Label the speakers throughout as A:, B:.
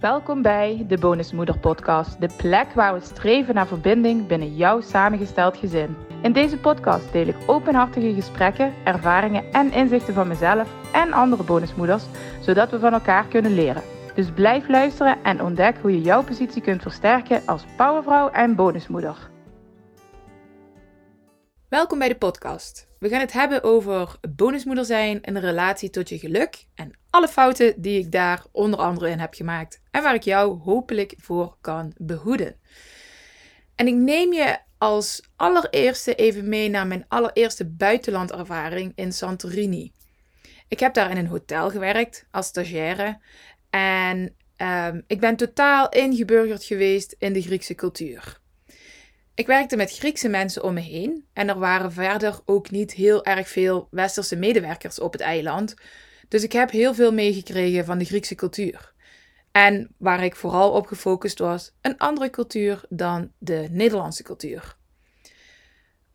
A: Welkom bij de Bonusmoeder Podcast, de plek waar we streven naar verbinding binnen jouw samengesteld gezin. In deze podcast deel ik openhartige gesprekken, ervaringen en inzichten van mezelf en andere bonusmoeders, zodat we van elkaar kunnen leren. Dus blijf luisteren en ontdek hoe je jouw positie kunt versterken als powervrouw en bonusmoeder. Welkom bij de podcast. We gaan het hebben over bonusmoeder zijn en de relatie tot je geluk en alle fouten die ik daar onder andere in heb gemaakt en waar ik jou hopelijk voor kan behoeden. En ik neem je als allereerste even mee naar mijn allereerste buitenlandervaring in Santorini. Ik heb daar in een hotel gewerkt als stagiaire en um, ik ben totaal ingeburgerd geweest in de Griekse cultuur. Ik werkte met Griekse mensen om me heen en er waren verder ook niet heel erg veel westerse medewerkers op het eiland. Dus ik heb heel veel meegekregen van de Griekse cultuur. En waar ik vooral op gefocust was, een andere cultuur dan de Nederlandse cultuur.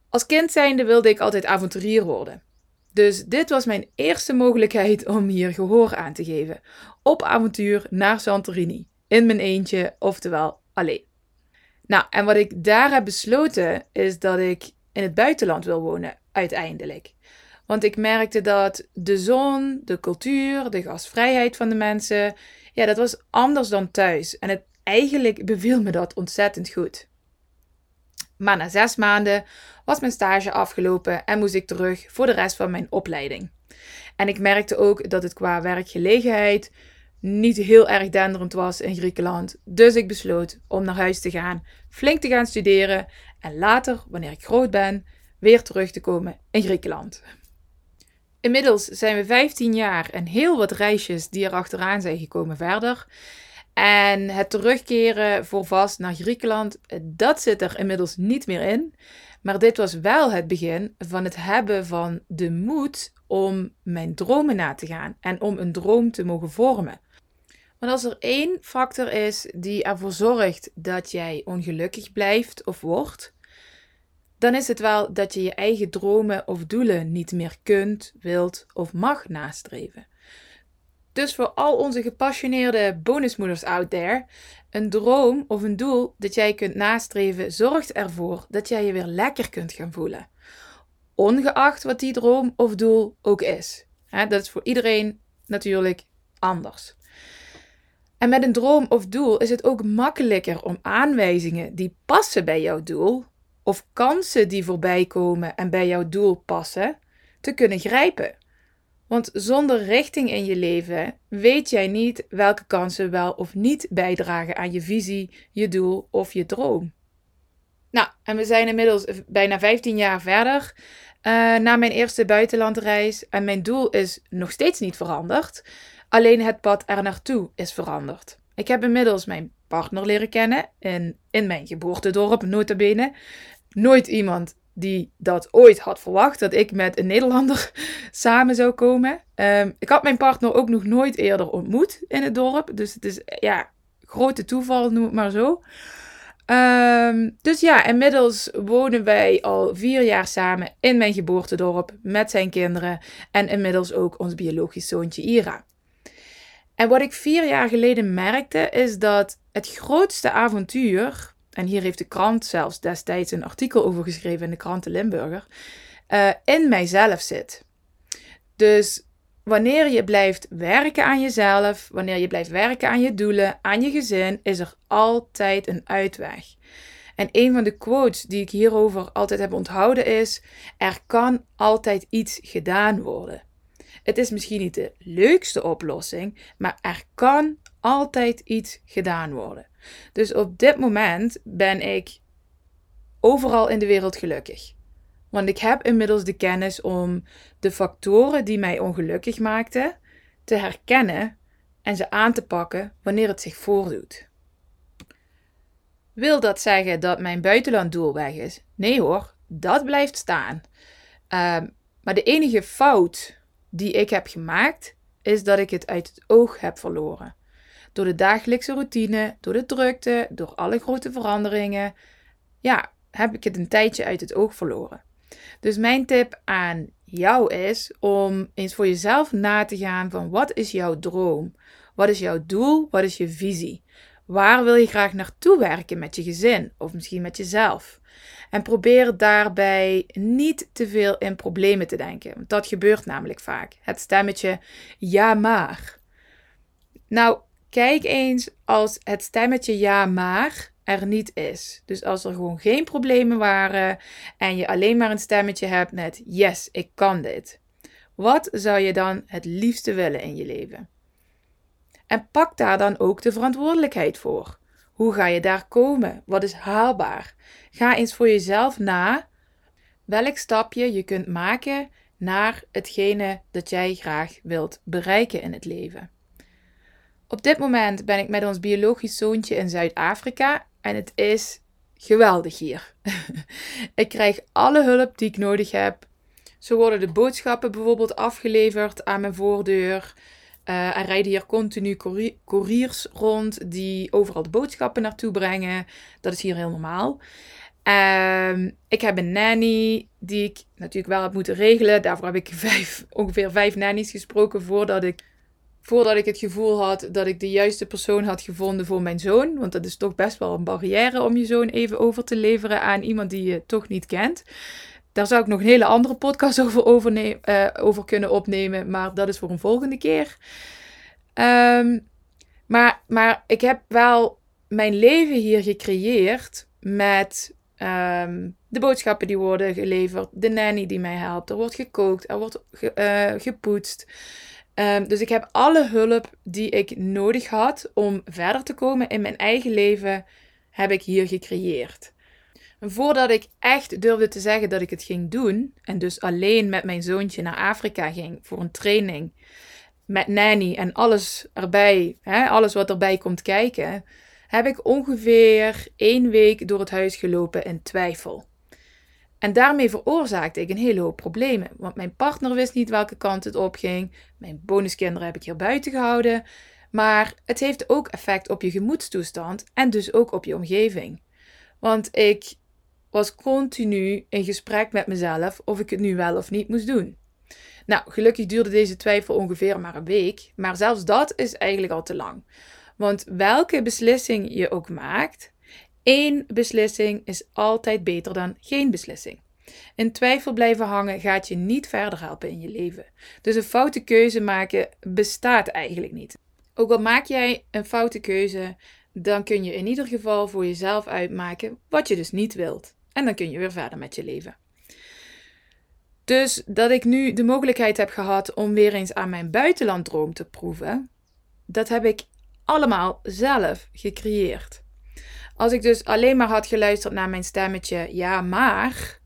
A: Als kind zijnde wilde ik altijd avonturier worden. Dus dit was mijn eerste mogelijkheid om hier gehoor aan te geven. Op avontuur naar Santorini. In mijn eentje, oftewel alleen. Nou, en wat ik daar heb besloten is dat ik in het buitenland wil wonen, uiteindelijk. Want ik merkte dat de zon, de cultuur, de gastvrijheid van de mensen, ja, dat was anders dan thuis. En het, eigenlijk beviel me dat ontzettend goed. Maar na zes maanden was mijn stage afgelopen en moest ik terug voor de rest van mijn opleiding. En ik merkte ook dat het qua werkgelegenheid niet heel erg denderend was in Griekenland. Dus ik besloot om naar huis te gaan, flink te gaan studeren en later, wanneer ik groot ben, weer terug te komen in Griekenland. Inmiddels zijn we 15 jaar en heel wat reisjes die er achteraan zijn gekomen verder. En het terugkeren voor vast naar Griekenland, dat zit er inmiddels niet meer in. Maar dit was wel het begin van het hebben van de moed om mijn dromen na te gaan en om een droom te mogen vormen. Want als er één factor is die ervoor zorgt dat jij ongelukkig blijft of wordt, dan is het wel dat je je eigen dromen of doelen niet meer kunt, wilt of mag nastreven. Dus voor al onze gepassioneerde bonusmoeders out there, een droom of een doel dat jij kunt nastreven zorgt ervoor dat jij je weer lekker kunt gaan voelen. Ongeacht wat die droom of doel ook is. dat is voor iedereen natuurlijk anders. En met een droom of doel is het ook makkelijker om aanwijzingen die passen bij jouw doel, of kansen die voorbij komen en bij jouw doel passen, te kunnen grijpen. Want zonder richting in je leven weet jij niet welke kansen wel of niet bijdragen aan je visie, je doel of je droom. Nou, en we zijn inmiddels bijna 15 jaar verder uh, na mijn eerste buitenlandreis en mijn doel is nog steeds niet veranderd. Alleen het pad er naartoe is veranderd. Ik heb inmiddels mijn partner leren kennen in, in mijn geboortedorp, notabene. Nooit iemand die dat ooit had verwacht, dat ik met een Nederlander samen zou komen. Ehm, ik had mijn partner ook nog nooit eerder ontmoet in het dorp. Dus het is, ja, grote toeval, noem het maar zo. Ehm, dus ja, inmiddels wonen wij al vier jaar samen in mijn geboortedorp met zijn kinderen en inmiddels ook ons biologisch zoontje Ira. En wat ik vier jaar geleden merkte, is dat het grootste avontuur, en hier heeft de krant zelfs destijds een artikel over geschreven in de krant de Limburger, uh, in mijzelf zit. Dus wanneer je blijft werken aan jezelf, wanneer je blijft werken aan je doelen, aan je gezin, is er altijd een uitweg. En een van de quotes die ik hierover altijd heb onthouden is: er kan altijd iets gedaan worden. Het is misschien niet de leukste oplossing, maar er kan altijd iets gedaan worden. Dus op dit moment ben ik overal in de wereld gelukkig. Want ik heb inmiddels de kennis om de factoren die mij ongelukkig maakten te herkennen en ze aan te pakken wanneer het zich voordoet. Wil dat zeggen dat mijn buitenlanddoel weg is? Nee hoor, dat blijft staan. Ehm, maar de enige fout die ik heb gemaakt, is dat ik het uit het oog heb verloren. Door de dagelijkse routine, door de drukte, door alle grote veranderingen, ja, heb ik het een tijdje uit het oog verloren. Dus mijn tip aan jou is om eens voor jezelf na te gaan van wat is jouw droom? Wat is jouw doel? Wat is je visie? Waar wil je graag naartoe werken met je gezin of misschien met jezelf? En probeer daarbij niet te veel in problemen te denken. Want dat gebeurt namelijk vaak. Het stemmetje ja maar. Nou, kijk eens als het stemmetje ja maar er niet is. Dus als er gewoon geen problemen waren en je alleen maar een stemmetje hebt met yes, ik kan dit. Wat zou je dan het liefste willen in je leven? En pak daar dan ook de verantwoordelijkheid voor. Hoe ga je daar komen? Wat is haalbaar? Ga eens voor jezelf na welk stapje je kunt maken naar hetgene dat jij graag wilt bereiken in het leven. Op dit moment ben ik met ons biologisch zoontje in Zuid-Afrika en het is geweldig hier. ik krijg alle hulp die ik nodig heb. Zo worden de boodschappen bijvoorbeeld afgeleverd aan mijn voordeur. Uh, er rijden hier continu couriers rond die overal de boodschappen naartoe brengen. Dat is hier heel normaal. Uh, ik heb een nanny die ik natuurlijk wel heb moeten regelen. Daarvoor heb ik vijf, ongeveer vijf nannies gesproken voordat ik, voordat ik het gevoel had dat ik de juiste persoon had gevonden voor mijn zoon. Want dat is toch best wel een barrière om je zoon even over te leveren aan iemand die je toch niet kent. Daar zou ik nog een hele andere podcast over, uh, over kunnen opnemen, maar dat is voor een volgende keer. Um, maar, maar ik heb wel mijn leven hier gecreëerd met um, de boodschappen die worden geleverd, de nanny die mij helpt, er wordt gekookt, er wordt ge, uh, gepoetst. Um, dus ik heb alle hulp die ik nodig had om verder te komen in mijn eigen leven, heb ik hier gecreëerd voordat ik echt durfde te zeggen dat ik het ging doen, en dus alleen met mijn zoontje naar Afrika ging voor een training, met nanny en alles erbij, hè, alles wat erbij komt kijken, heb ik ongeveer één week door het huis gelopen in twijfel. En daarmee veroorzaakte ik een hele hoop problemen. Want mijn partner wist niet welke kant het op ging. Mijn bonuskinderen heb ik hier buiten gehouden. Maar het heeft ook effect op je gemoedstoestand en dus ook op je omgeving. Want ik was continu in gesprek met mezelf of ik het nu wel of niet moest doen. Nou, gelukkig duurde deze twijfel ongeveer maar een week, maar zelfs dat is eigenlijk al te lang. Want welke beslissing je ook maakt, één beslissing is altijd beter dan geen beslissing. In twijfel blijven hangen gaat je niet verder helpen in je leven. Dus een foute keuze maken bestaat eigenlijk niet. Ook al maak jij een foute keuze, dan kun je in ieder geval voor jezelf uitmaken wat je dus niet wilt. En dan kun je weer verder met je leven. Dus dat ik nu de mogelijkheid heb gehad om weer eens aan mijn buitenlanddroom te proeven, dat heb ik allemaal zelf gecreëerd. Als ik dus alleen maar had geluisterd naar mijn stemmetje, ja maar,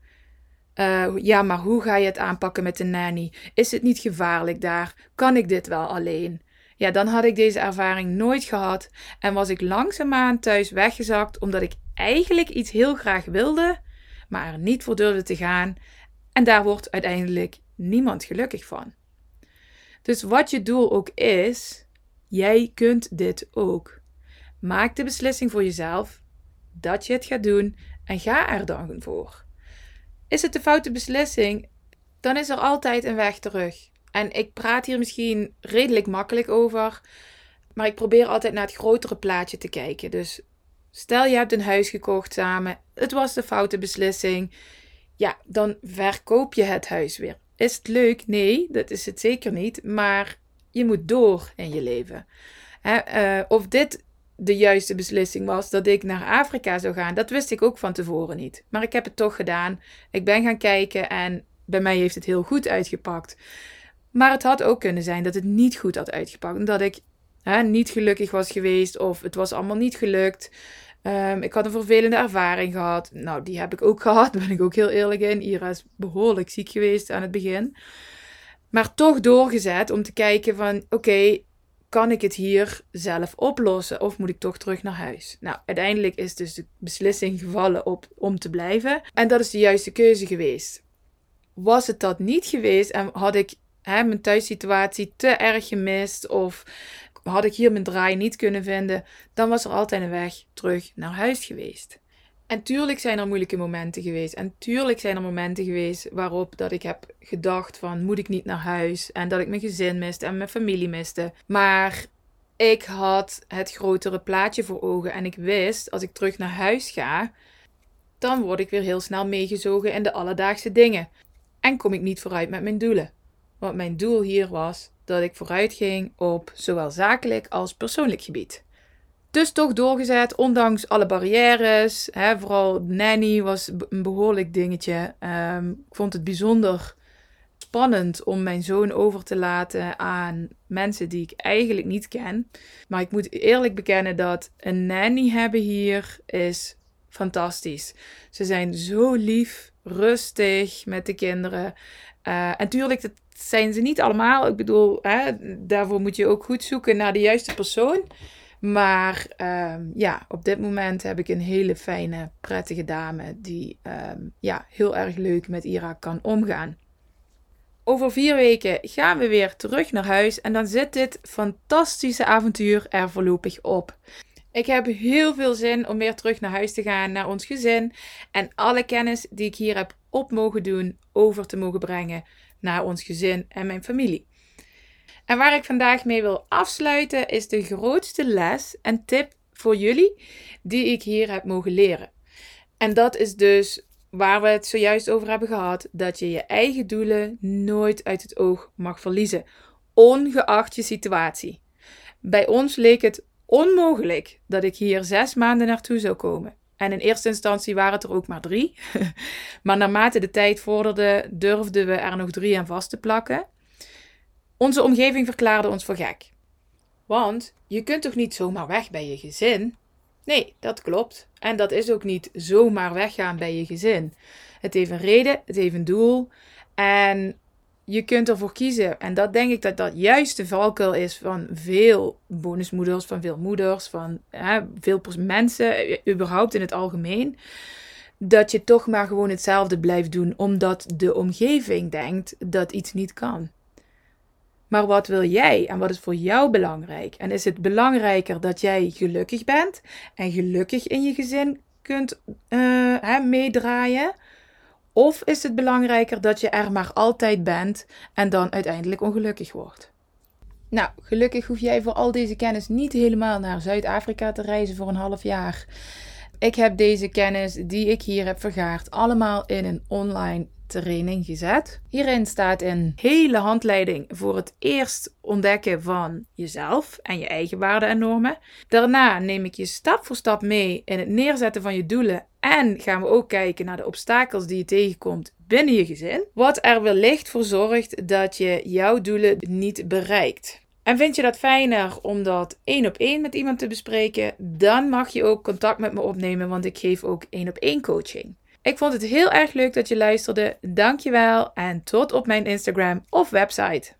A: uh, ja maar hoe ga je het aanpakken met de nanny? Is het niet gevaarlijk daar? Kan ik dit wel alleen? Ja, dan had ik deze ervaring nooit gehad en was ik langzaamaan thuis weggezakt omdat ik eigenlijk iets heel graag wilde, maar er niet voor durfde te gaan. En daar wordt uiteindelijk niemand gelukkig van. Dus wat je doel ook is, jij kunt dit ook. Maak de beslissing voor jezelf dat je het gaat doen en ga er dan voor. Is het de foute beslissing, dan is er altijd een weg terug. En ik praat hier misschien redelijk makkelijk over, maar ik probeer altijd naar het grotere plaatje te kijken. Dus Stel je hebt een huis gekocht samen, het was de foute beslissing. Ja, dan verkoop je het huis weer. Is het leuk? Nee, dat is het zeker niet. Maar je moet door in je leven. uh, of dit de juiste beslissing was dat ik naar Afrika zou gaan, dat wist ik ook van tevoren niet. Maar ik heb het toch gedaan. Ik ben gaan kijken en bij mij heeft het heel goed uitgepakt. Maar het had ook kunnen zijn dat het niet goed had uitgepakt. En dat ik hè, niet gelukkig was geweest of het was allemaal niet gelukt. Um, ik had een vervelende ervaring gehad. Nou, die heb ik ook gehad, ben ik ook heel eerlijk in. Ira is behoorlijk ziek geweest aan het begin. Maar toch doorgezet om te kijken van, oké, kan ik het hier zelf oplossen of moet ik toch terug naar huis? Nou, uiteindelijk is dus de beslissing gevallen op, om te blijven. En dat is de juiste keuze geweest. Was het dat niet geweest en had ik hè, mijn thuissituatie te erg gemist of had ik hier mijn draai niet kunnen vinden, dan was er altijd een weg terug naar huis geweest. En tuurlijk zijn er moeilijke momenten geweest. En tuurlijk zijn er momenten geweest waarop dat ik heb gedacht van moet ik niet naar huis. En dat ik mijn gezin miste en mijn familie miste. Maar Ik had het grotere plaatje voor ogen en ik wist als ik terug naar huis ga, dan word ik weer heel snel meegezogen in de alledaagse dingen. En kom ik niet vooruit met mijn doelen. Want mijn doel hier was dat ik vooruit ging op zowel zakelijk als persoonlijk gebied. Dus toch doorgezet, ondanks alle barrières. Hè, vooral nanny was een behoorlijk dingetje. Um, ik vond het bijzonder spannend om mijn zoon over te laten aan mensen die ik eigenlijk niet ken. Maar ik moet eerlijk bekennen dat een nanny hebben hier is fantastisch. Ze zijn zo lief, rustig met de kinderen. Uh, en tuurlijk, dat zijn ze niet allemaal. Ik bedoel, hè, daarvoor moet je ook goed zoeken naar de juiste persoon. Maar ehm, ja, op dit moment heb ik een hele fijne, prettige dame die ehm, ja, heel erg leuk met Ira kan omgaan. Over vier weken gaan we weer terug naar huis en dan zit dit fantastische avontuur er voorlopig op. Ik heb heel veel zin om weer terug naar huis te gaan, naar ons gezin en alle kennis die ik hier heb op mogen doen over te mogen brengen naar ons gezin en mijn familie. En waar ik vandaag mee wil afsluiten is de grootste les en tip voor jullie die ik hier heb mogen leren. En dat is dus waar we het zojuist over hebben gehad: dat je je eigen doelen nooit uit het oog mag verliezen, ongeacht je situatie. Bij ons leek het onmogelijk dat ik hier zes maanden naartoe zou komen. En in eerste instantie waren het er ook maar drie. maar naarmate de tijd vorderde, durfden we er nog drie aan vast te plakken. Onze omgeving verklaarde ons voor gek. Want je kunt toch niet zomaar weg bij je gezin? Nee, dat klopt. En dat is ook niet zomaar weggaan bij je gezin. Het heeft een reden, het heeft een doel. En je kunt ervoor kiezen. En dat denk ik dat dat juist de valkuil is van veel bonusmoeders, van veel moeders, van hè, veel mensen, überhaupt in het algemeen. Dat je toch maar gewoon hetzelfde blijft doen, omdat de omgeving denkt dat iets niet kan. Maar wat wil jij en wat is voor jou belangrijk? En is het belangrijker dat jij gelukkig bent en gelukkig in je gezin kunt uh, hè, meedraaien? Of is het belangrijker dat je er maar altijd bent en dan uiteindelijk ongelukkig wordt? Nou, gelukkig hoef jij voor al deze kennis niet helemaal naar Zuid-Afrika te reizen voor een half jaar. Ik heb deze kennis die ik hier heb vergaard allemaal in een online training gezet. Hierin staat een hele handleiding voor het eerst ontdekken van jezelf en je eigen waarden en normen. Daarna neem ik je stap voor stap mee in het neerzetten van je doelen en gaan we ook kijken naar de obstakels die je tegenkomt binnen je gezin. Wat er wellicht voor zorgt dat je jouw doelen niet bereikt. En vind je dat fijner om dat één op één met iemand te bespreken? Dan mag je ook contact met me opnemen, want ik geef ook één op één coaching. Ik vond het heel erg leuk dat je luisterde. Dankjewel en tot op mijn Instagram of website.